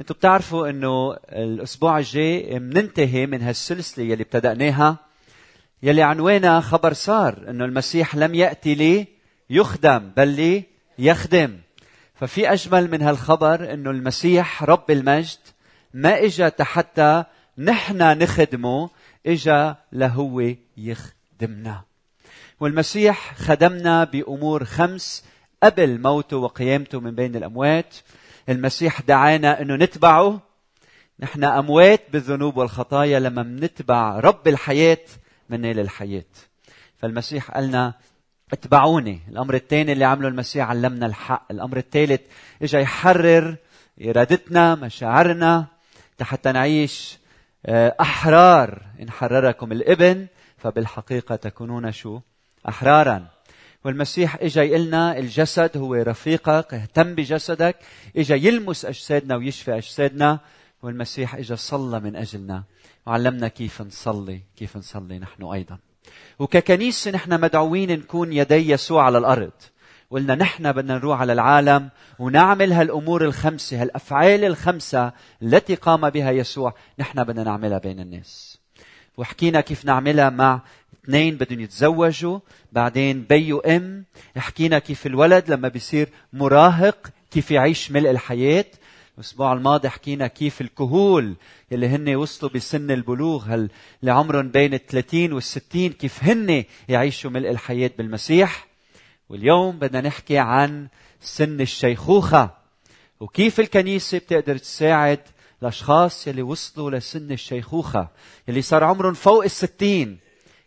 أنتم بتعرفوا انه الأسبوع الجاي بننتهي من هالسلسلة يلي ابتدأناها يلي عنوانها خبر صار انه المسيح لم يأتي لي يخدم بل لي يخدم. ففي أجمل من هالخبر انه المسيح رب المجد ما إجا حتى نحن نخدمه إجا لهو يخدمنا. والمسيح خدمنا بأمور خمس قبل موته وقيامته من بين الأموات. المسيح دعانا إنه نتبعه. نحن أموات بالذنوب والخطايا لما منتبع رب الحياة منال الحياة. فالمسيح قالنا اتبعوني. الأمر الثاني اللي عمله المسيح علمنا الحق. الأمر الثالث اجى يحرر إرادتنا مشاعرنا حتى نعيش آه، أحرار. إن حرركم الإبن فبالحقيقة تكونون شو؟ أحرارا. والمسيح اجى يقلنا الجسد هو رفيقك اهتم بجسدك اجى يلمس أجسادنا ويشفي أجسادنا والمسيح اجى صلى من أجلنا. وعلمنا كيف نصلي كيف نصلي نحن أيضا. وككنيسة نحن مدعوين نكون يدي يسوع على الأرض. قلنا نحن بدنا نروح على العالم ونعمل هالأمور الخمسة هالأفعال الخمسة التي قام بها يسوع نحن بدنا نعملها بين الناس. وحكينا كيف نعملها مع اثنين بدهم يتزوجوا بعدين بي وام حكينا كيف الولد لما بيصير مراهق كيف يعيش ملء الحياة. الأسبوع الماضي حكينا كيف الكهول اللي هن وصلوا بسن البلوغ. هل اللي عمرهم بين ال 30 وال 60 كيف هن يعيشوا ملء الحياة بالمسيح. واليوم بدنا نحكي عن سن الشيخوخة. وكيف الكنيسة بتقدر تساعد الأشخاص يلي وصلوا لسن الشيخوخة يلي صار عمرهم فوق الستين.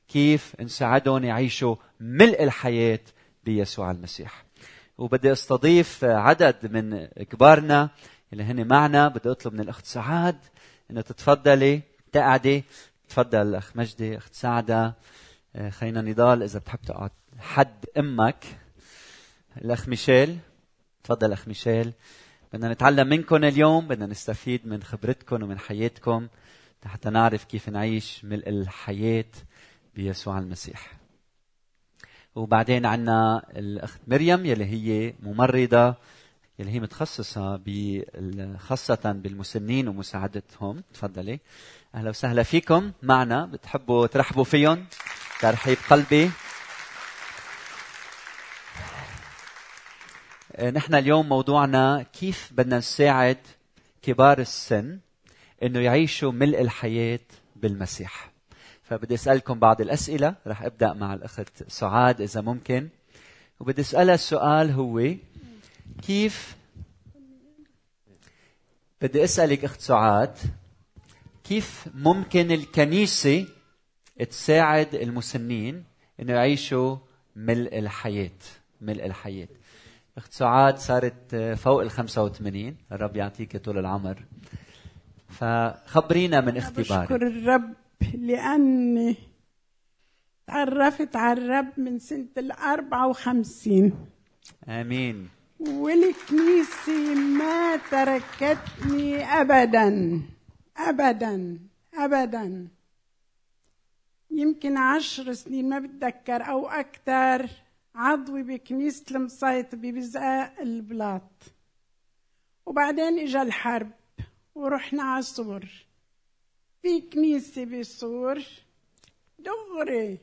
كيف نساعدهم يعيشوا ملء الحياة بيسوع المسيح. وبدي أستضيف عدد من كبارنا اللي هن معنا. بدي أطلب من الأخت سعاد انه تتفضلي. تقعدي. تفضل الاخ مجدي. أخت سعدة. آه، خلينا نضال إذا بتحب تقعد. حد أمك. الأخ ميشيل. تفضل أخ ميشيل. بدنا نتعلم منكم اليوم. بدنا نستفيد من خبرتكم ومن حياتكم. حتى نعرف كيف نعيش ملء الحياة بيسوع المسيح. وبعدين عنا الأخت مريم يلي هي ممرضة يلي هي متخصصة خاصة بالمسنين ومساعدتهم. تفضلي. أهلا وسهلا فيكم معنا. بتحبوا ترحبوا فيهم؟ ترحيب قلبي. آه، نحن اليوم موضوعنا كيف بدنا نساعد كبار السن إنه يعيشوا ملء الحياة بالمسيح. فبدي أسألكم بعض الأسئلة. رح أبدأ مع الأخت سعاد إذا ممكن. وبدي أسألها السؤال هو كيف بدي أسألك أخت سعاد كيف ممكن الكنيسة تساعد المسنين إنه يعيشوا ملء الحياة؟ ملء الحياة. أخت سعاد صارت فوق ال 85 الرب يعطيك طول العمر. فخبرينا من اختبارك بشكر الرب. لأني تعرفت على الرب من سنة الأربعة وخمسين. آمين. والكنيسة ما تركتني أبدا أبدا أبدا. يمكن عشر سنين ما بتذكر أو أكثر. عضوي بكنيسة المصيط ببزقاء البلاط. وبعدين اجى الحرب ورحنا على كنيسة بالصور دغري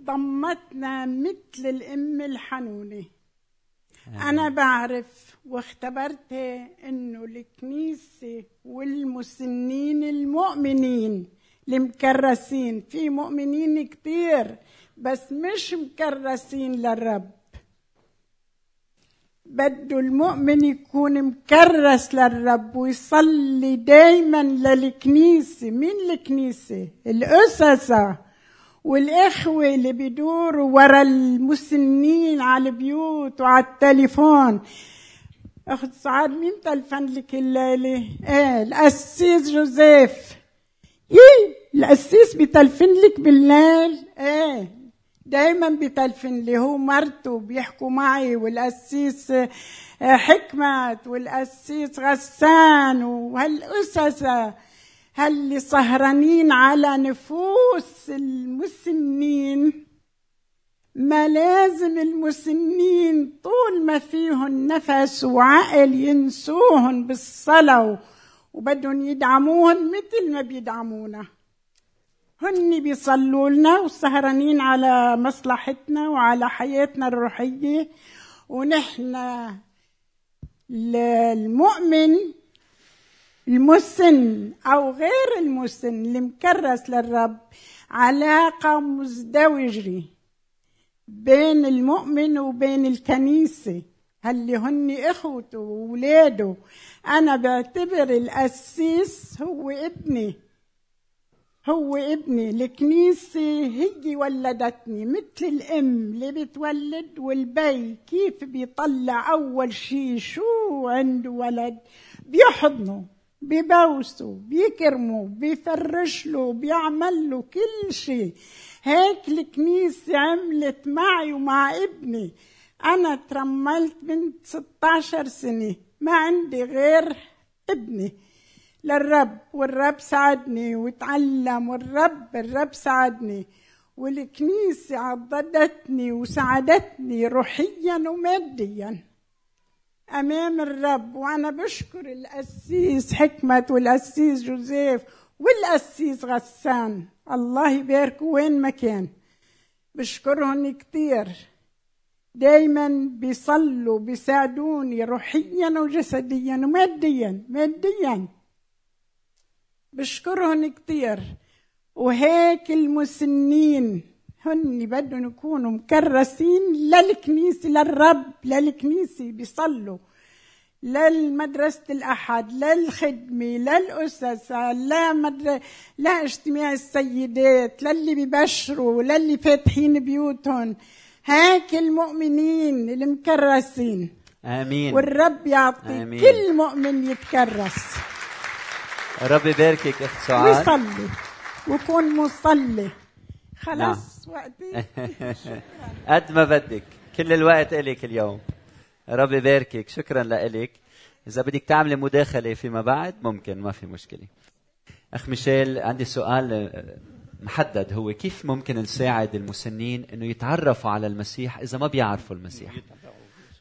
ضمتنا مثل الأم الحنونة أنا بعرف واختبرت إنه الكنيسة والمسنين المؤمنين المكرسين في مؤمنين كتير بس مش مكرسين للرب بده المؤمن يكون مكرس للرب ويصلي دايما للكنيسة. مين الكنيسة؟ الأسسة. والإخوة اللي بيدوروا ورا المسنين على البيوت وعلى التليفون. أخت سعاد مين تلفن لك الليلة؟ إيه القسيس جوزيف. إيه القسيس بتلفن لك بالليل؟ إيه. دايما بتلفن لي هو مرته بيحكوا معي والقسيس آه، حكمت والقسيس غسان وهالأسسة هاللي سهرانين على نفوس المسنين. ما لازم المسنين طول ما فيهن نفس وعقل ينسوهن بالصلاة وبدهم يدعموهن مثل ما بيدعمونا. هن بيصلوا لنا وسهرانين على مصلحتنا وعلى حياتنا الروحية. ونحن المؤمن المسن أو غير المسن المكرس للرب علاقة مزدوجة بين المؤمن وبين الكنيسة. اللي هن إخوته وولاده أنا بعتبر القسيس هو ابني. هو ابني الكنيسة هي ولدتني مثل الأم اللي بتولد والبي كيف بيطلع أول شي؟ شو عنده ولد؟ بيحضنه ببوسه بيكرمه بيفرش له بيعمل له كل شيء هيك الكنيسة عملت معي ومع ابني. أنا ترملت بنت 16 سنة ما عندي غير ابني. للرب والرب ساعدني وتعلم والرب الرب ساعدني والكنيسة عضدتني وساعدتني روحيا وماديا. أمام الرب وأنا بشكر القسيس حكمة والقسيس جوزيف والقسيس غسان. الله يباركه وين ما كان. بشكرهم كتير. دايما بيصلوا بيساعدوني روحيا وجسديا وماديا ماديا. بشكرهم كتير. وهيك المسنين هن بدهم يكونوا مكرسين للكنيسة للرب للكنيسة بيصلوا. للمدرسة الأحد للخدمة للأسسة لا مدر... لا اجتماع السيدات للي بيبشروا للي فاتحين بيوتهم. هيك المؤمنين المكرسين. آمين. والرب يعطي آمين. كل مؤمن يتكرس. ربي يباركك أخت سعاد. ويصلي ويكون مصلي. خلاص وقتي. قد ما بدك. كل الوقت إلك اليوم. ربي يباركك شكرا لإلك. إذا بدك تعملي مداخلة فيما بعد ممكن ما في مشكلة. أخ ميشيل عندي سؤال آه، محدد. هو كيف ممكن نساعد المسنين إنه يتعرفوا على المسيح إذا ما بيعرفوا المسيح؟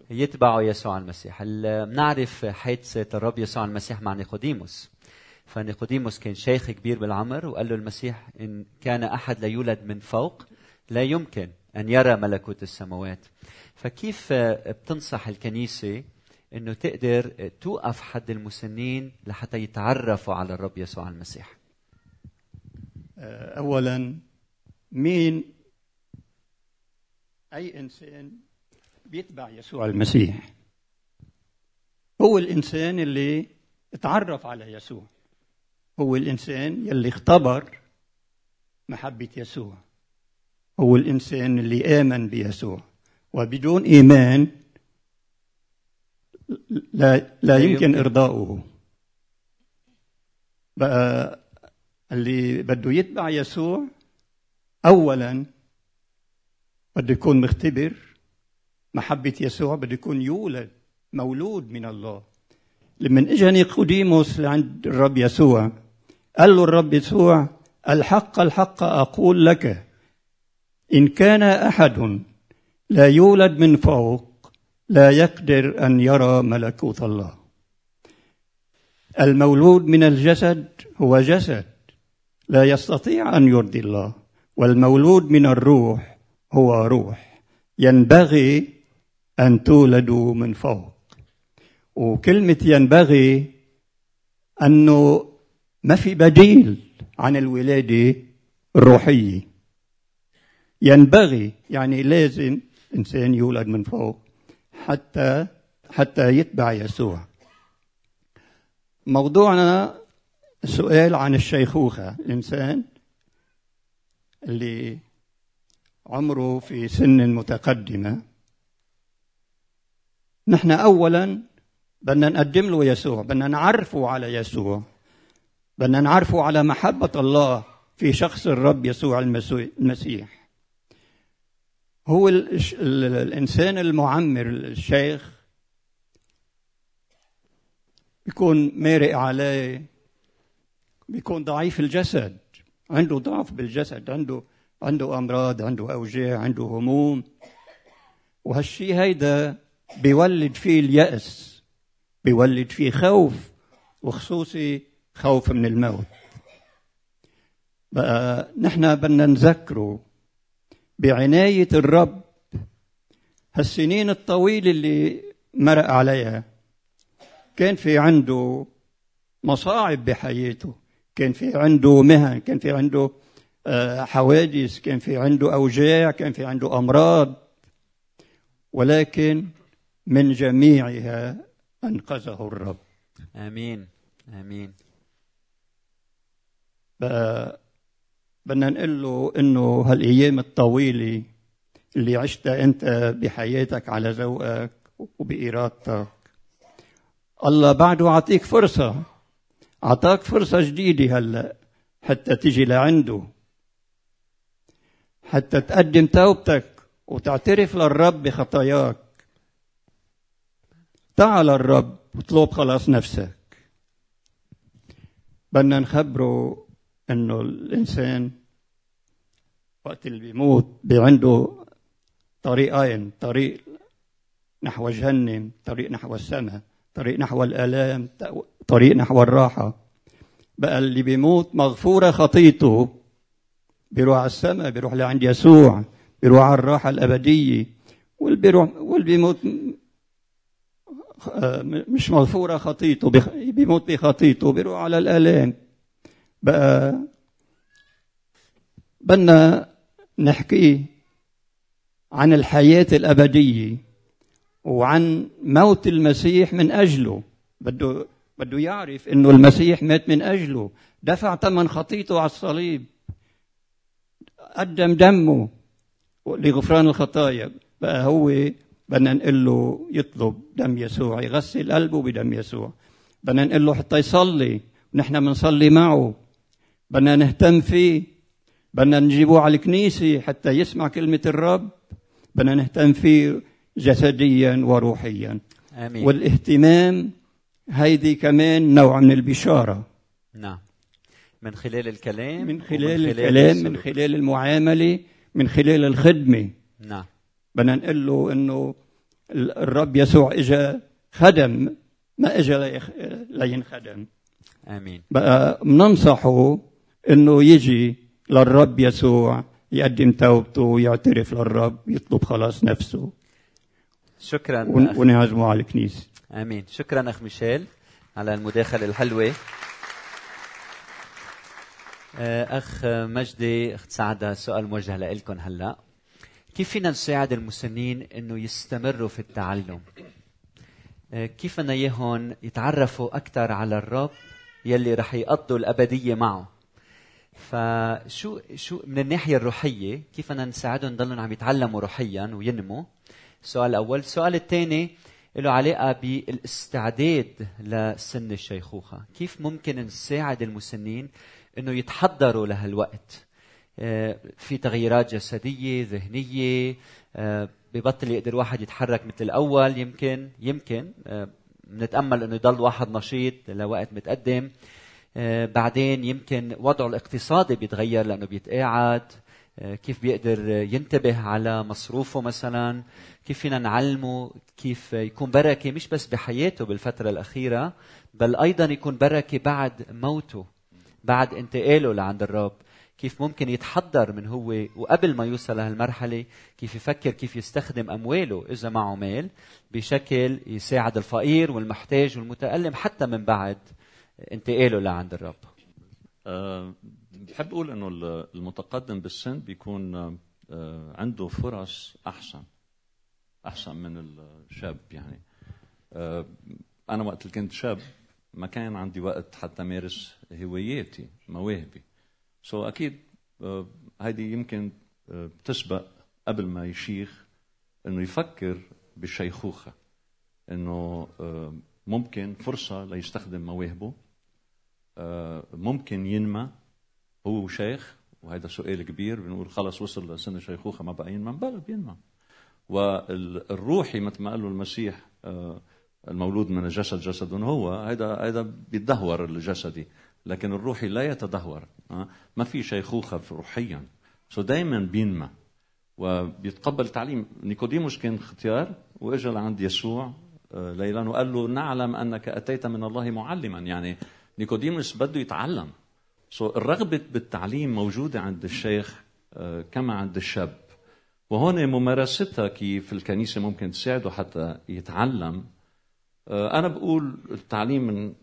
يتبعوا يسوع المسيح. ال- بنعرف حادثة الرب يسوع المسيح مع نيقوديموس. فنيقوديموس كان شيخ كبير بالعمر وقال له المسيح إن كان أحد لا يولد من فوق لا يمكن أن يرى ملكوت السماوات. فكيف آه، بتنصح الكنيسة أنه تقدر آه، توقف حد المسنين لحتى يتعرفوا على الرب يسوع المسيح؟ اولا مين أي إنسان بيتبع يسوع المسيح؟ هو الإنسان اللي اتعرف على يسوع. هو الإنسان يلي اختبر محبة يسوع. هو الإنسان اللي آمن بيسوع. وبدون إيمان لا لا يمكن. إرضاؤه. بقى اللي بده يتبع يسوع اولا بده يكون مختبر محبة يسوع بده يكون يولد مولود من الله. لما اجى نيقوديموس لعند الرب يسوع قال له الرب يسوع الحق الحق أقول لك إن كان أحد لا يولد من فوق لا يقدر أن يرى ملكوت الله. المولود من الجسد هو جسد لا يستطيع أن يرضي الله. والمولود من الروح هو روح. ينبغي أن تولدوا من فوق. وكلمة ينبغي أنه ما في بديل عن الولادة الروحية. ينبغي يعني لازم إنسان يولد من فوق حتى حتى يتبع يسوع. موضوعنا السؤال عن الشيخوخة. الإنسان اللي عمره في سن متقدمة نحن أولا بدنا نقدم له يسوع بدنا نعرفه على يسوع. بدنا نعرفه على محبة الله في شخص الرب يسوع المسيح. هو ال- ال- الإنسان المعمر الشيخ بيكون مارق عليه بيكون ضعيف الجسد عنده ضعف بالجسد عنده عنده أمراض عنده أوجاع عنده هموم. وهالشي هيدا بيولد فيه اليأس بيولد فيه خوف وخصوصي خوف من الموت. بقى نحن بدنا نذكره بعناية الرب. هالسنين الطويلة اللي مرق عليها كان في عنده مصاعب بحياته كان في عنده مهن كان في عنده آه، حوادث كان في عنده أوجاع كان في عنده أمراض. ولكن من جميعها أنقذه الرب. آمين. بقى بدنا نقول له إنه هالأيام الطويلة اللي عشتها أنت بحياتك على ذوقك وبإرادتك الله بعده عطيك فرصة عطاك فرصة جديدة هلأ حتى تجي لعنده حتى تقدم توبتك وتعترف للرب بخطاياك. تعال الرب واطلب خلاص نفسك. بدنا نخبره أنه الإنسان وقت اللي بيموت عنده طريقين طريق نحو جهنم طريق نحو السماء طريق نحو الآلام طريق نحو الراحة. بقى اللي بيموت مغفورة خطيته. بيروح على السماء بيروح لعند يسوع بيروح على الراحة الأبدية. واللي بيروح واللي بيموت مش مغفورة خطيته بيموت بخطيته بيروح على الآلام. بقى بدنا نحكي عن الحياة الأبدية وعن موت المسيح من أجله. بده بده يعرف إنه المسيح مات من أجله. دفع ثمن خطيته على الصليب. قدم دمه لغفران الخطايا. بقى هو بدنا نقول له يطلب دم يسوع يغسل قلبه بدم يسوع. بدنا نقول له حتى يصلي. ونحن بنصلي معه. بدنا نهتم فيه بدنا نجيبه على الكنيسة حتى يسمع كلمة الرب بدنا نهتم فيه جسديا وروحيا. آمين. والاهتمام هيدي كمان نوع من البشارة. نعم. من خلال الكلام من خلال الكلام من خلال المعاملة من خلال الخدمة. نعم. بدنا نقول له إنه الرب يسوع إجا خدم ما إجا لينخدم. آمين. بقى بننصحه إنه يجي للرب يسوع يقدم توبته ويعترف للرب يطلب خلاص نفسه. شكرا. ونعزمه على الكنيسه آمين. شكرا أخ ميشيل على المداخلة الحلوة. آه، أخ مجدي أخت سعده سؤال موجه لكم هلأ. كيف فينا نساعد المسنين إنه يستمروا في التعلم؟ آه، كيف بدنا اياهم يتعرفوا أكثر على الرب يلي رح يقضوا الأبدية معه؟ فشو شو من الناحية الروحية كيف بدنا نساعدهم يضلوا عم يتعلموا روحيا وينموا؟ السؤال الأول السؤال الثاني له علاقة بالاستعداد لسن الشيخوخة. كيف ممكن نساعد المسنين إنه يتحضروا لهالوقت؟ آه، في تغييرات جسدية ذهنية آه، ببطل يقدر واحد يتحرك مثل الأول يمكن يمكن بنتأمل آه، إنه يضل واحد نشيط لوقت متقدم. بعدين يمكن وضعه الاقتصادي بيتغير لأنه بيتقاعد. كيف بيقدر ينتبه على مصروفه مثلا؟ كيف فينا نعلمه كيف يكون بركة مش بس بحياته بالفترة الأخيرة بل أيضا يكون بركة بعد موته بعد انتقاله لعند الرب. كيف ممكن يتحضر من هو وقبل ما يوصل لهالمرحلة؟ كيف يفكر كيف يستخدم أمواله إذا معه مال بشكل يساعد الفقير والمحتاج والمتألم حتى من بعد. انتقاله لعند الرب. أه بحب أقول إنه المتقدم بالسن بيكون أه عنده فرص أحسن أحسن من الشاب يعني. أه أنا وقت كنت شاب ما كان عندي وقت حتى مارس هواياتي مواهبي. سو so أكيد هيدي يمكن بتسبق قبل ما يشيخ إنه يفكر بالشيخوخه إنه ممكن فرصة ليستخدم مواهبه. ممكن ينمى هو شيخ وهذا سؤال كبير بنقول خلص وصل لسن الشيخوخه ما بقى ينمى؟ بلا بينمى. والروحي مثل ما قال له المسيح المولود من الجسد جسد هو هذا هذا بيتدهور الجسدي لكن الروحي لا يتدهور ما في شيخوخة روحيا. so دائما بينمى. وبيتقبل تعليم. نيكوديموس كان اختيار وإجا لعند يسوع آه، ليلا وقال له نعلم أنك أتيت من الله معلما. يعني نيكوديموس بده يتعلم. so الرغبة بالتعليم موجودة عند الشيخ آه، كما عند الشاب. وهون ممارستها كيف الكنيسة ممكن تساعده حتى يتعلم. آه، أنا بقول التعليم من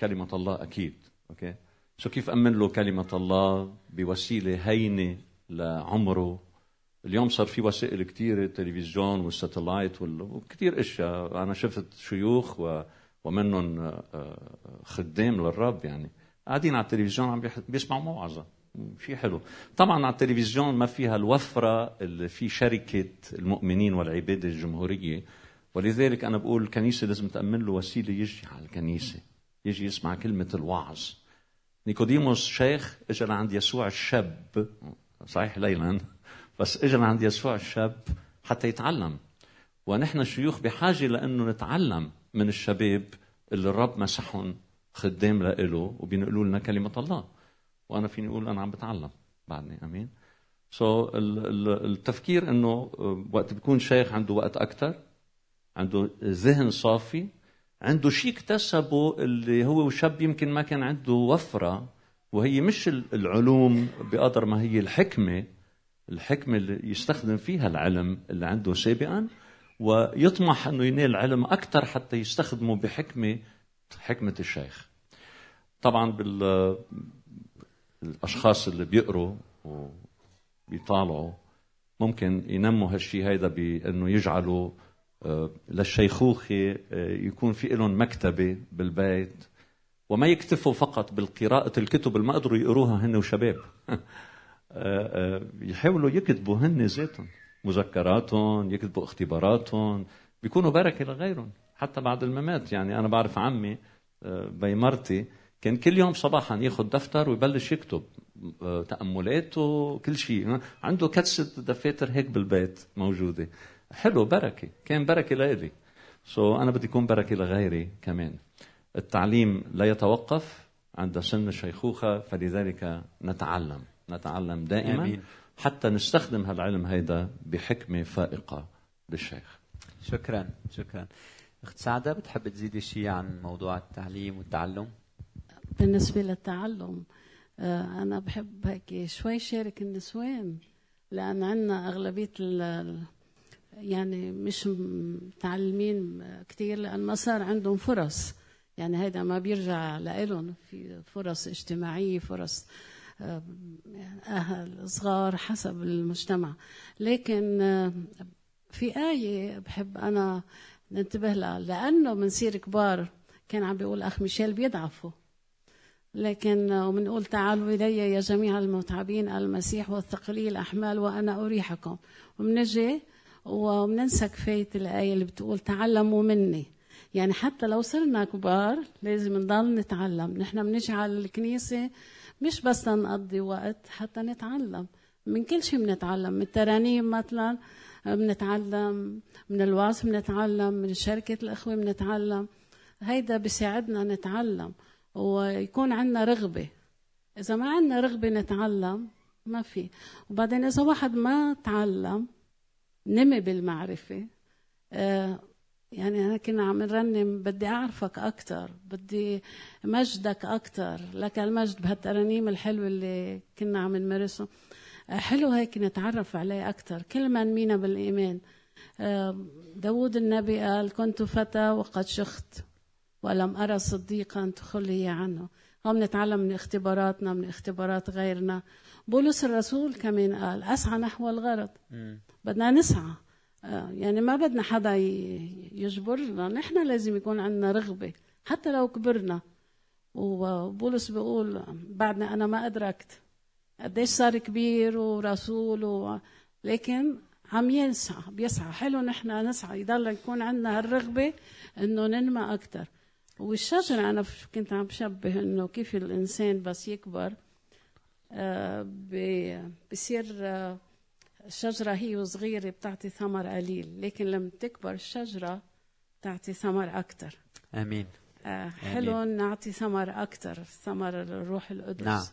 كلمة الله أكيد okay؟ شو كيف أمن له كلمة الله بوسيلة هينة لعمره؟ اليوم صار في وسائل كثيره التلفزيون وال satellite وكثير أشياء. أنا شفت شيوخ و... ومنهم آه، خدام للرب يعني. قاعدين على التلفزيون عم بيسمعوا موعظه شيء حلو. طبعا على التلفزيون ما فيها الوفرة اللي في شركة المؤمنين والعبادة الجمهورية. ولذلك أنا بقول الكنيسه لازم تأمن له وسيلة يجي على الكنيسة. يجي يسمع كلمة الوعظ. نيكوديموس شيخ اجى لعند يسوع الشاب. صحيح ليلا. بس اجى لعند يسوع الشاب حتى يتعلم. ونحن الشيوخ بحاجة لأنه نتعلم. من الشباب اللي الرب مسحهم خدام لإله وبينقلوا لنا كلمة الله. وأنا فيني أقول أنا عم بتعلم بعدني. آمين. سو so, التفكير إنه وقت بيكون شيخ عنده وقت أكثر عنده ذهن صافي عنده شيء اكتسبه اللي هو شاب يمكن ما كان عنده وفرة وهي مش العلوم بقدر ما هي الحكمة الحكمة اللي يستخدم فيها العلم اللي عنده سابقا ويطمح أنه ينال علم أكثر حتى يستخدمه بحكمة حكمة الشيخ. طبعا بال الأشخاص اللي بيقروا وبيطالعوا ممكن ينموا هالشيء هيدا بأنه يجعلوا آه، للشيخوخه آه، يكون في لهم مكتبة بالبيت وما يكتفوا فقط بالقراءة الكتب اللي ما قدروا يقروها هن وشباب. آه، يحاولوا يكتبوا هن ذاتهم. مذكراتهم يكتبوا اختباراتهم بيكونوا بركة لغيرهم حتى بعد الممات. يعني أنا بعرف عمي بيمرتي كان كل يوم صباحا ياخذ دفتر ويبلش يكتب آه، تأملاته كل شيء. عنده كتسة دفاتر هيك بالبيت موجودة. حلو بركة. كان بركة لإلي. سو so أنا بدي يكون بركة لغيري كمان. التعليم لا يتوقف عند سن الشيخوخة فلذلك نتعلم. نتعلم دائما. أمين. حتى نستخدم هالعلم هيدا بحكمة فائقة بالشيخ. شكرا شكرا. أخت سعدة بتحب تزيدي شيء عن موضوع التعليم والتعلم؟ بالنسبة للتعلم آه، أنا بحب هيك شوي شارك النسوان لأن عندنا أغلبية يعني مش متعلمين كثير لأن ما صار عندهم فرص. يعني هيدا ما بيرجع لإلهم في فرص اجتماعية فرص آه، أهل صغار حسب المجتمع. لكن آه، في آية بحب أنا ننتبه لها. لأنه بنصير كبار كان عم بيقول أخ ميشيل بيضعفوا لكن وبنقول تعالوا إلي يا جميع المتعبين المسيح والثقلي الأحمال وأنا أريحكم. وبنجي وبننسى كفاية الآية اللي بتقول تعلموا مني. يعني حتى لو صرنا كبار لازم نضل نتعلم. نحن بنجي على الكنيسة مش بس نقضي وقت حتى نتعلم. من كل شيء بنتعلم. من الترانيم مثلا بنتعلم. من الوعظ بنتعلم. من شركة الأخوة بنتعلم. هيدا بيساعدنا نتعلم. ويكون عندنا رغبة. إذا ما عندنا رغبة نتعلم ما في. وبعدين إذا واحد ما تعلم نمي بالمعرفة. آه يعني أنا كنا عم نرنم بدي أعرفك أكثر بدي مجدك أكثر لك المجد بهالترانيم الحلوة اللي كنا عم نمارسه. آه حلو هيك نتعرف عليه أكثر كل ما نمينا بالإيمان. داود النبي قال كنت فتى وقد شخت ولم أرى صديقا تخلي عنه. هم نتعلم من اختباراتنا من اختبارات غيرنا. بولس الرسول كمان قال أسعى نحو الغرض. بدنا نسعى. يعني ما بدنا حدا يجبرنا. نحن لازم يكون عندنا رغبة حتى لو كبرنا. وبولس بيقول بعدنا أنا ما أدركت قديش صار كبير ورسول و... لكن عم يسعى بيسعى. حلو نحن نسعى. يضل يكون عندنا هالرغبة إنه ننمى أكثر والشجرة أنا كنت عم بشبه إنه كيف الإنسان بس يكبر آه، بصير آه، الشجرة هي وصغيرة بتعطي ثمر قليل لكن لما تكبر الشجرة تعطي ثمر أكثر آمين. آه، حلو نعطي ثمر أكثر ثمر الروح القدس. نعم.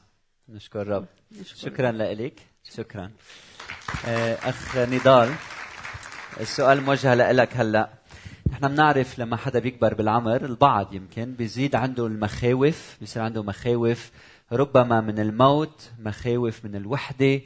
نشكر الرب نشكر شكرا لك شكرا. آه، أخ نضال السؤال موجه لك هلأ. نحن بنعرف لما حدا بيكبر بالعمر البعض يمكن بيزيد عنده المخاوف بيصير عنده مخاوف ربما من الموت مخاوف من الوحدة. آه،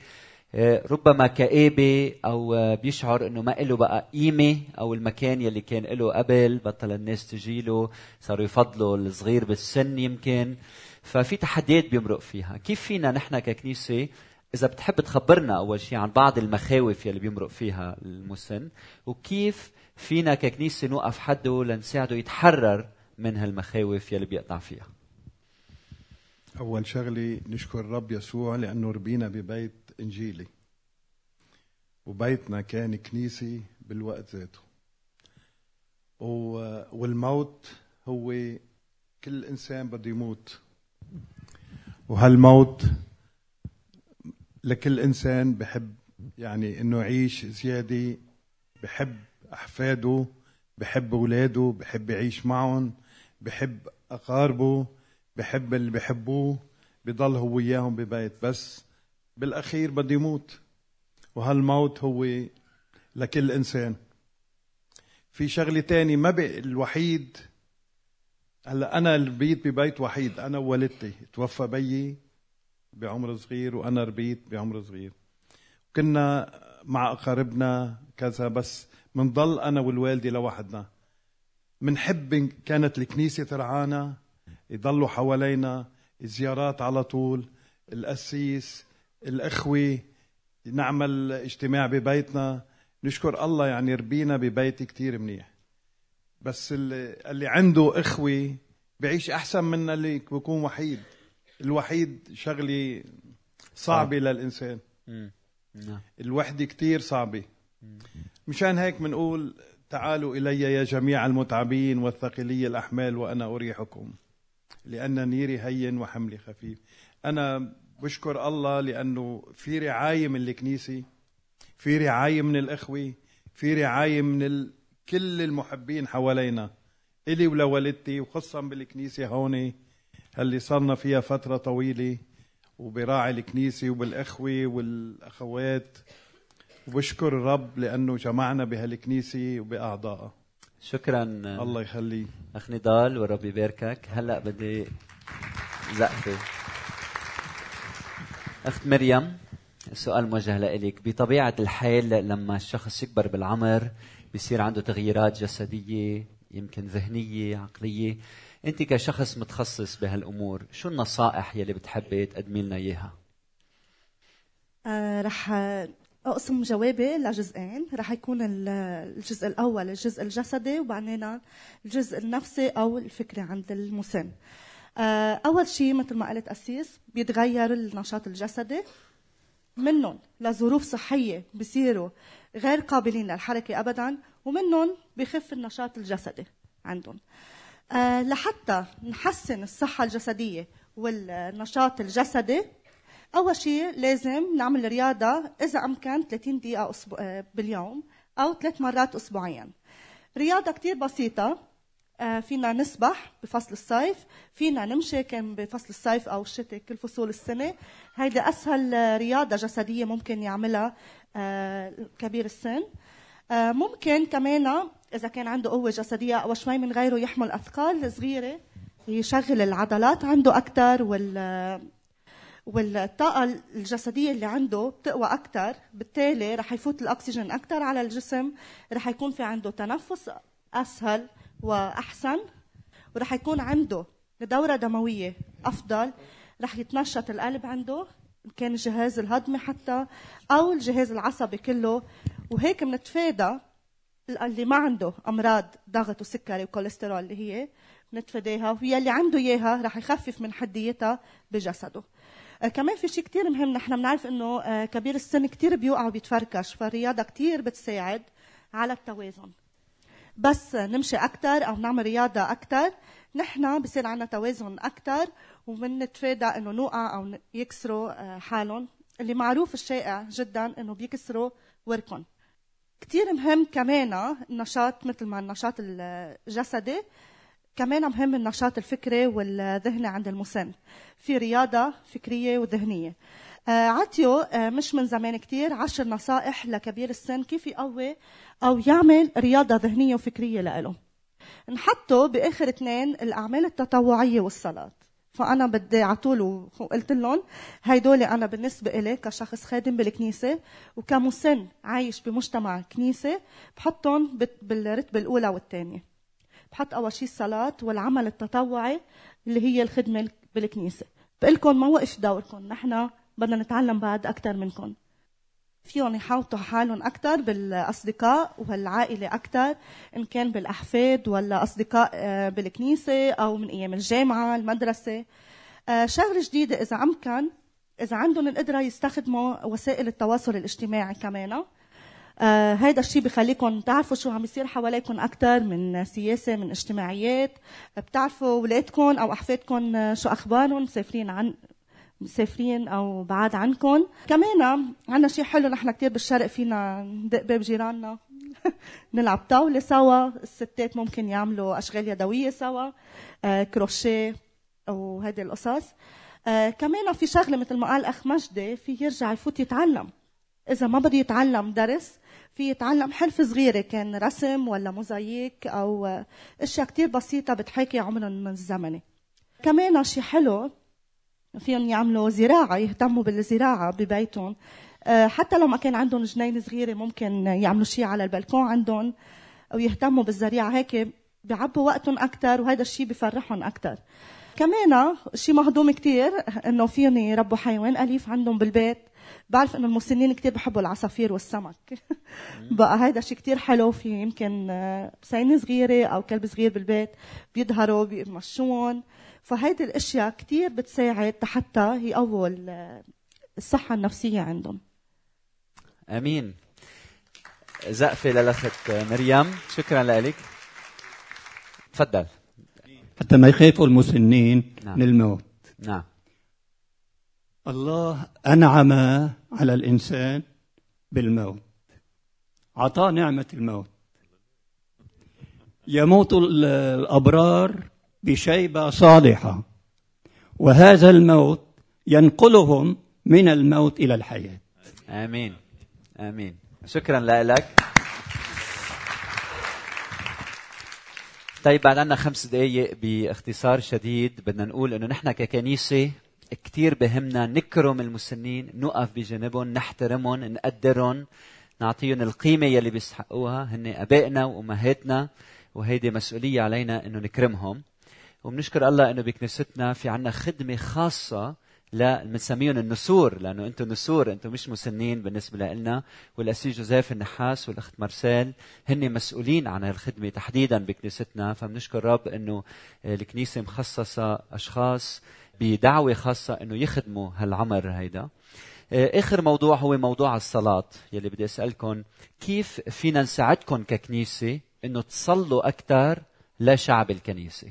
ربما كآبة أو آه، بيشعر إنه ما له بقى قيمة أو المكان يلي كان له قبل بطل الناس تجيله صاروا يفضلوا الصغير بالسن يمكن. ففي تحديات بيمرق فيها. كيف فينا نحن ككنيسة؟ إذا بتحب تخبرنا أول شيء عن بعض المخاوف يلي بيمرق فيها المسن وكيف فينا ككنيسة نوقف حده لنساعده يتحرر من هالمخاوف يلي بيقطع فيها؟ أول شغلة نشكر الرب يسوع لأنه ربينا ببيت إنجيلي وبيتنا كان كنيسة بالوقت ذاته. والموت هو كل إنسان بده يموت. وهالموت لكل إنسان بحب يعني إنه يعيش زيادة بحب أحفاده بحب أولاده بحب يعيش معهم بحب أقاربه بحب اللي بحبوه بضل هو وياهم ببيت. بس بالأخير بده يموت وهالموت هو لكل إنسان. في شغلة تاني ما بي الوحيد هلأ أنا ربيت ببيت وحيد أنا ووالدتي. توفى بيي بعمر صغير وأنا ربيت بعمر صغير. كنا مع أقاربنا كذا بس منضل أنا والوالدة لوحدنا. منحب كانت الكنيسة ترعانا يضلوا حوالينا زيارات على طول القسيس الأخوة نعمل اجتماع ببيتنا. نشكر الله يعني ربينا ببيت كتير منيح. بس اللي, عنده إخوة بعيش أحسن من اللي بيكون وحيد. الوحيد شغلة صعبة للإنسان. نعم. الوحدة كتير صعبة. مشان هيك بنقول تعالوا إلي يا جميع المتعبين والثقلي الأحمال وأنا أريحكم. لأن نيري هين وحملي خفيف. أنا بشكر الله لأنه في رعاية من الكنيسة في رعاية من الإخوة في رعاية من ال... كل المحبين حوالينا إلي ولوالدتي وخصوصا بالكنيسة هون اللي صرنا فيها فترة طويلة وبراعي الكنيسة وبالإخوة والأخوات. وبشكر الرب لأنه جمعنا بهالكنيسة وبأعضائها شكرا. الله يخليه أخ نضال والرب يباركك. هلأ بدي زقفة. أخت مريم السؤال موجه لك بطبيعة الحال لما الشخص يكبر بالعمر بصير عنده تغييرات جسدية يمكن ذهنية عقلية. أنت كشخص متخصص بهالأمور شو النصائح يلي بتحبي تقدمي لنا إياها؟ آه رح أقسم جوابي لجزئين. رح يكون الجزء الأول الجزء الجسدي وبعدين الجزء النفسي أو الفكري عند المسن. آه، أول شيء مثل ما قلت أسيس بيتغير النشاط الجسدي منهم لظروف صحية بصيروا غير قابلين للحركة ابدا ومنهم بخف النشاط الجسدي عندهم. آه، لحتى نحسن الصحة الجسدية والنشاط الجسدي أول شيء لازم نعمل رياضة إذا أمكن 30 دقيقة آه، باليوم أو ثلاث مرات اسبوعيا. رياضة كثير بسيطة آه، فينا نسبح بفصل الصيف فينا نمشي كان بفصل الصيف أو الشتاء كل فصول السنة. هيدي أسهل رياضة جسدية ممكن يعملها آه، كبير السن. ممكن كمان إذا كان عنده قوة جسدية أو شوي من غيره يحمل أثقال صغيرة يشغل العضلات عنده أكثر وال والطاقة الجسدية اللي عنده بتقوى أكثر بالتالي رح يفوت الأكسجين أكثر على الجسم رح يكون في عنده تنفس أسهل. وأحسن ورح يكون عنده دورة دموية أفضل. رح يتنشط القلب عنده إن كان الجهاز الهضمي حتى أو الجهاز العصبي كله. وهيك بنتفادى اللي ما عنده أمراض ضغط وسكري وكوليسترول اللي هي بنتفاداها وهي اللي عنده إياها رح يخفف من حديتها بجسده. آه، كمان في شيء كثير مهم نحن بنعرف إنه آه، كبير السن كثير بيوقع وبيتفركش فالرياضة كثير بتساعد على التوازن. بس نمشي أكثر أو نعمل رياضة أكثر نحن بصير عندنا توازن أكثر وبنتفادى إنه نوقع أو يكسروا آه، حالهم. اللي معروف الشائع جدا إنه بيكسروا وركن كثير مهم كمان النشاط مثل ما النشاط الجسدي. كمان مهم النشاط الفكري والذهني عند المسن. في رياضة فكرية وذهنية. آه، عطيو آه، مش من زمان كتير عشر نصائح لكبير السن كيف يقوي أو يعمل رياضة ذهنية وفكرية لإله. نحطه بآخر اثنين الأعمال التطوعية والصلاة. فأنا بدي على طول وقلت لهم هيدول أنا بالنسبة إلي كشخص خادم بالكنيسة وكمسن عايش بمجتمع كنيسة بحطهم بالرتبة الأولى والثانية. بحط أول شيء الصلاة والعمل التطوعي اللي هي الخدمة بالكنيسة. بقول لكم ما وقف دوركم؟ نحن بدنا نتعلم بعد أكثر منكم. فيهم يحاوطوا حالهم أكثر بالأصدقاء والعائلة أكثر إن كان بالأحفاد ولا أصدقاء آه، بالكنيسة أو من أيام الجامعة المدرسة. آه، شغلة جديدة إذا أمكن إذا عندهم القدرة يستخدموا وسائل التواصل الاجتماعي كمان. آه هيدا الشيء بخليكم تعرفوا شو عم يصير حواليكم أكثر من سياسة من اجتماعيات. بتعرفوا اولادكم أو أحفادكم شو أخبارهم مسافرين عن مسافرين أو بعاد عنكم كمان عندنا شيء حلو نحن كثير بالشرق فينا ندق باب جيراننا. نلعب طاولة سوا. الستات ممكن يعملوا أشغال يدوية سوا. آه كروشيه وهذه القصص. آه كمان في شغلة مثل ما قال أخ مجدي في يرجع يفوت يتعلم. إذا ما بده يتعلم درس في يتعلم حرف صغيرة كان رسم ولا موزاييك أو آه، أشياء كتير بسيطة بتحاكي عمرهم الزمني كمان شيء حلو فيهم يعملوا زراعة يهتموا بالزراعة ببيتهم. آه، حتى لو ما كان عندهم جنين صغيرة ممكن يعملوا شيء على البلكون عندهم أو يهتموا بالزريعة. هيك بيعبوا وقتهم أكثر وهذا الشيء بفرحهم أكثر كمان شيء مهضوم كتير إنه فيهم يربوا حيوان أليف عندهم بالبيت. بعرف إنه المسنين كتير بحبوا العصافير والسمك. بقى هيدا شيء كتير حلو في يمكن بسينة آه، صغيرة أو كلب صغير بالبيت بيظهروا بيمشون. فهيدي الأشياء كثير بتساعد حتى يقووا الصحه النفسيه عندهم. آمين. زقفة للأخت مريم. شكرا لك. تفضل. حتى ما يخافوا المسنين نعم. من الموت. نعم. الله أنعم على الإنسان بالموت. اعطاه نعمة الموت. يموت الأبرار بشيبة صالحة. وهذا الموت ينقلهم من الموت إلى الحياة. آمين. آمين. شكرا لك. طيب بعد عنا خمس دقايق باختصار شديد بدنا نقول إنه نحن ككنيسة كثير بهمنا نكرم المسنين نقف بجانبهم نحترمهم نقدرهم نعطيهم القيمة يلي بيستحقوها هن أبائنا وأمهاتنا وهيدي مسؤولية علينا إنه نكرمهم. وبنشكر الله إنه بكنيستنا في عنا خدمة خاصة لا بنسميهم النسور لأنه أنتم نسور أنتم مش مسنين بالنسبة لنا والاسيس جوزيف النحاس والأخت مارسيل هن مسؤولين عن هالخدمة تحديدا بكنيستنا فبنشكر رب إنه الكنيسة مخصصة أشخاص بدعوة خاصة إنه يخدموا هالعمر هيدا. آخر موضوع هو موضوع الصلاة. يلي بدي اسالكم كيف فينا نساعدكم ككنيسة إنه تصلوا أكثر لشعب الكنيسة؟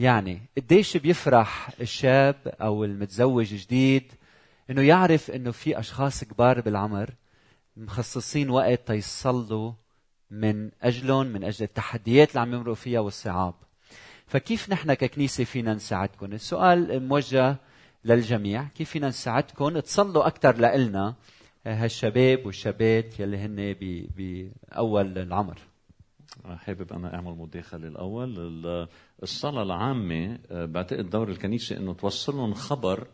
يعني قديش بيفرح الشاب أو المتزوج جديد إنه يعرف إنه في أشخاص كبار بالعمر مخصصين وقت تيصلوا من أجلهم من أجل التحديات اللي عم يمرقوا فيها والصعاب. فكيف نحن ككنيسة فينا نساعدكم؟ السؤال موجه للجميع. كيف فينا نساعدكم؟ تصلوا أكثر لنا هالشباب والشابات يلي هن باول العمر. حابب أنا أعمل مداخله الأول الصلاة العامة آه، بعتقد دور الكنيسة إنه توصلهم خبر آه،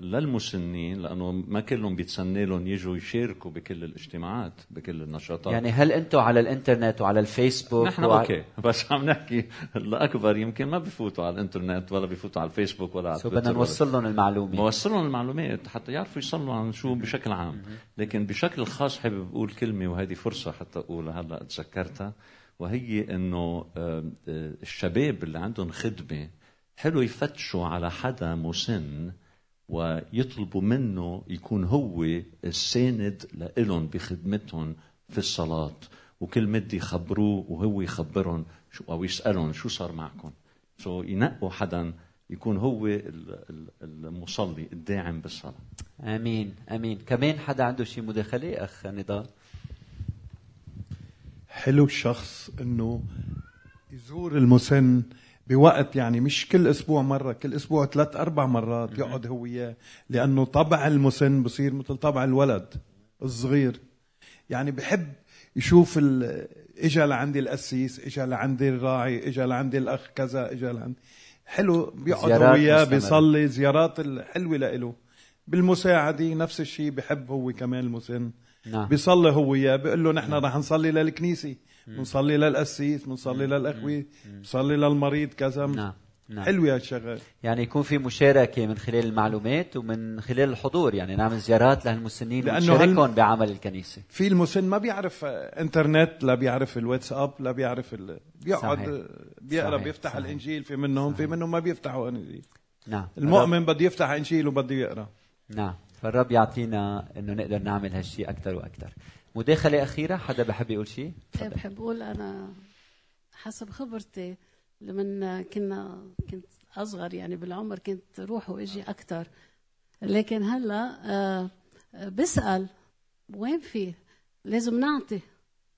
للمسنين لأنه ما كلهم بيتسنى لهم يجوا يشاركوا بكل الاجتماعات بكل النشاطات. يعني هل أنتم على الإنترنت وعلى الفيسبوك نحن وع... okay بس عم نحكي الأكبر يمكن ما بفوتوا على الإنترنت ولا بفوتوا على الفيسبوك ولا على so بدنا نوصل لهم المعلومه نوصل لهم المعلومات حتى يعرفوا يصلوا عن شو بشكل عام. لكن بشكل خاص حابب أقول كلمة وهذه فرصة حتى اقولها هلأ تذكرتها وهي إنه الشباب اللي عندهم خدمة حلو يفتشوا على حدا مسن ويطلبوا منه يكون هو الساند لإلهم بخدمتهم في الصلاة. وكل مد يخبروه وهو يخبرهم شو أو يسألهم شو صار معكم. سو so ينقوا حدا يكون هو المصلي الداعم بالصلاة. آمين آمين. كمان حدا عنده شيء مداخلة؟ أخ نضال. حلو الشخص إنه يزور المسن بوقت يعني مش كل أسبوع مرة كل أسبوع ثلاث أربع مرات يقعد هو وياه لأنه طبع المسن بصير مثل طبع الولد الصغير. يعني بحب يشوف ال... اجى لعندي القسيس اجى لعندي الراعي اجى لعندي الأخ كذا اجى لعندي حلو بيقعد هو وياه. بيصلي زيارات الحلوه لإله. بالمساعدة نفس الشيء بحب هو كمان المسن. نعم. بيصلي هو وياه بيقول له نحن رح نصلي للكنيسة. بنصلي للقسيس بنصلي للأخوة بنصلي للمريض كذا. نعم نعم. حلوة هالشغل يعني يكون في مشاركة من خلال المعلومات ومن خلال الحضور يعني نعمل زيارات لهالمسنين ونشاركهم بعمل الكنيسة. في المسن ما بيعرف إنترنت لا بيعرف الواتساب لا بيعرف ال... بيقعد صحيح. بيقرأ صحيح. بيفتح صحيح. الإنجيل في منهم في منهم ما بيفتحوا انجيل نعم. المؤمن بده يفتح إنجيل وبده يقرأ. نعم. فالرب يعطينا إنه نقدر نعمل هالشيء أكثر وأكثر. مداخلة أخيرة؟ حدا بحب يقول شيء إيه. بحب أقول أنا حسب خبرتي لما كنا كنت أصغر يعني بالعمر كنت روح وإجي أكثر لكن هلأ آه، بسأل وين في لازم نعطي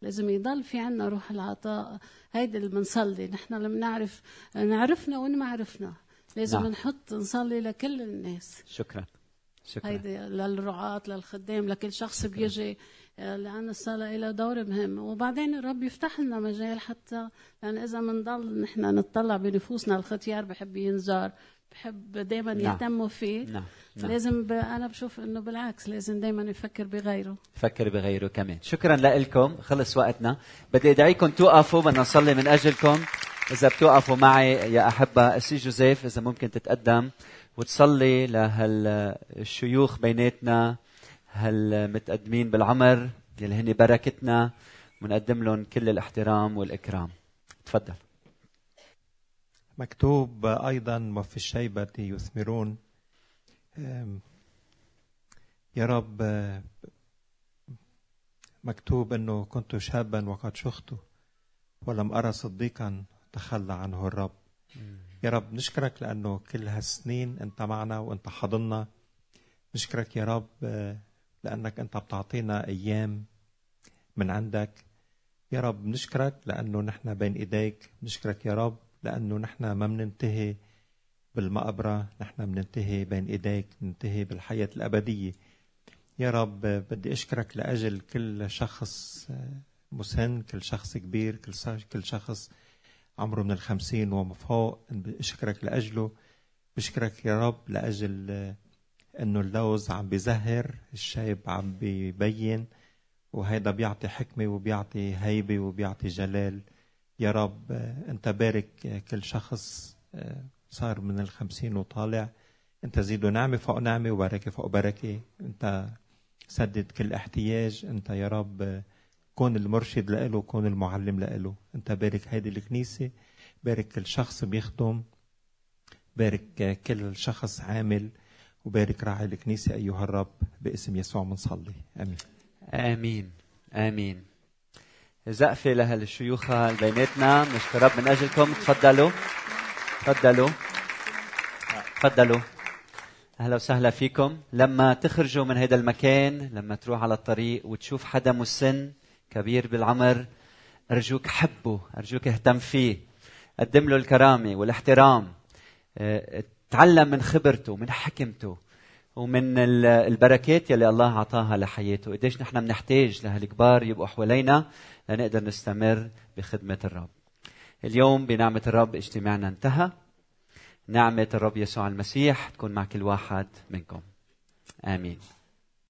لازم يضل في عنا روح العطاء. هيدا اللي بنصلي نحن لما نعرف نعرفنا وين ما عرفنا. لازم نعم. نحط نصلي لكل الناس. شكرا. شكرا. هيدي للرعاة للخدام لكل شخص بيجي. آه، لأن الصلاة لها دور مهم. وبعدين الرب يفتح لنا مجال حتى لأن إذا بنضل نحن نطلع بنفوسنا. الختيار بحب ينزار بحب دائما نعم. يهتموا فيه. نعم نعم. لازم ب... أنا بشوف إنه بالعكس لازم دائما يفكر بغيره. فكر بغيره كمان. شكرا لكم خلص وقتنا. بدي أدعيكم توقفوا. بدنا نصلي من أجلكم. إذا بتوقفوا معي يا أحبة اسي جوزيف إذا ممكن تتقدم وتصلي لهالشيوخ بيناتنا. هالمتقدمين بالعمر؟ يلي هن بركتنا. ونقدم لهم كل الاحترام والإكرام. تفضل. مكتوب أيضا وفي الشيبة يثمرون. يا رب مكتوب أنه كنت شابا وقد شخت ولم أرى صديقا تخلى عنه الرب. يا رب نشكرك لأنه كل هالسنين أنت معنا وأنت حضننا. نشكرك يا رب أه، لأنك أنت بتعطينا أيام من عندك. يا رب نشكرك لأنه نحن بين إيديك. نشكرك يا رب لأنه نحن ما بننتهي بالمقبرة. نحن بننتهي بين إيديك. ننتهي بالحياة الأبدية. يا رب بدي أشكرك لأجل كل شخص مسن كل شخص كبير كل شخص عمره من الخمسين وما فوق. أشكرك لأجله. بشكرك يا رب لأجل إنه اللوز عم بيزهر الشايب عم بيبين وهيدا بيعطي حكمة وبيعطي هيبة وبيعطي جلال. يا رب أنت بارك كل شخص آه، صار من الخمسين وطالع. أنت زيده نعمة فوق نعمة وبركة فوق بركة. أنت سدد كل احتياج. أنت يا رب كون المرشد لإله كون المعلم لإله. أنت بارك هيدي الكنيسة بارك كل شخص بيخدم بارك كل شخص عامل. وبارك راعي الكنيسة أيها الرب باسم يسوع منصلي آمين. آمين. آمين. زقفه لهالشيوخ بيناتنا نشكر رب من أجلكم. تفضلوا. تفضلوا. تفضلوا. أهلا وسهلا فيكم. لما تخرجوا من هذا المكان لما تروح على الطريق وتشوف حدا مسن كبير بالعمر أرجوك حبه أرجوك اهتم فيه. قدم له الكرامة والاحترام. آه، تعلم من خبرته من حكمته ومن ال- البركات يلي الله اعطاها لحياته. قديش نحن بنحتاج لهالكبار يبقوا حوالينا لنقدر نستمر بخدمة الرب. اليوم بنعمة الرب اجتماعنا انتهى. نعمة الرب يسوع المسيح تكون مع كل واحد منكم. آمين.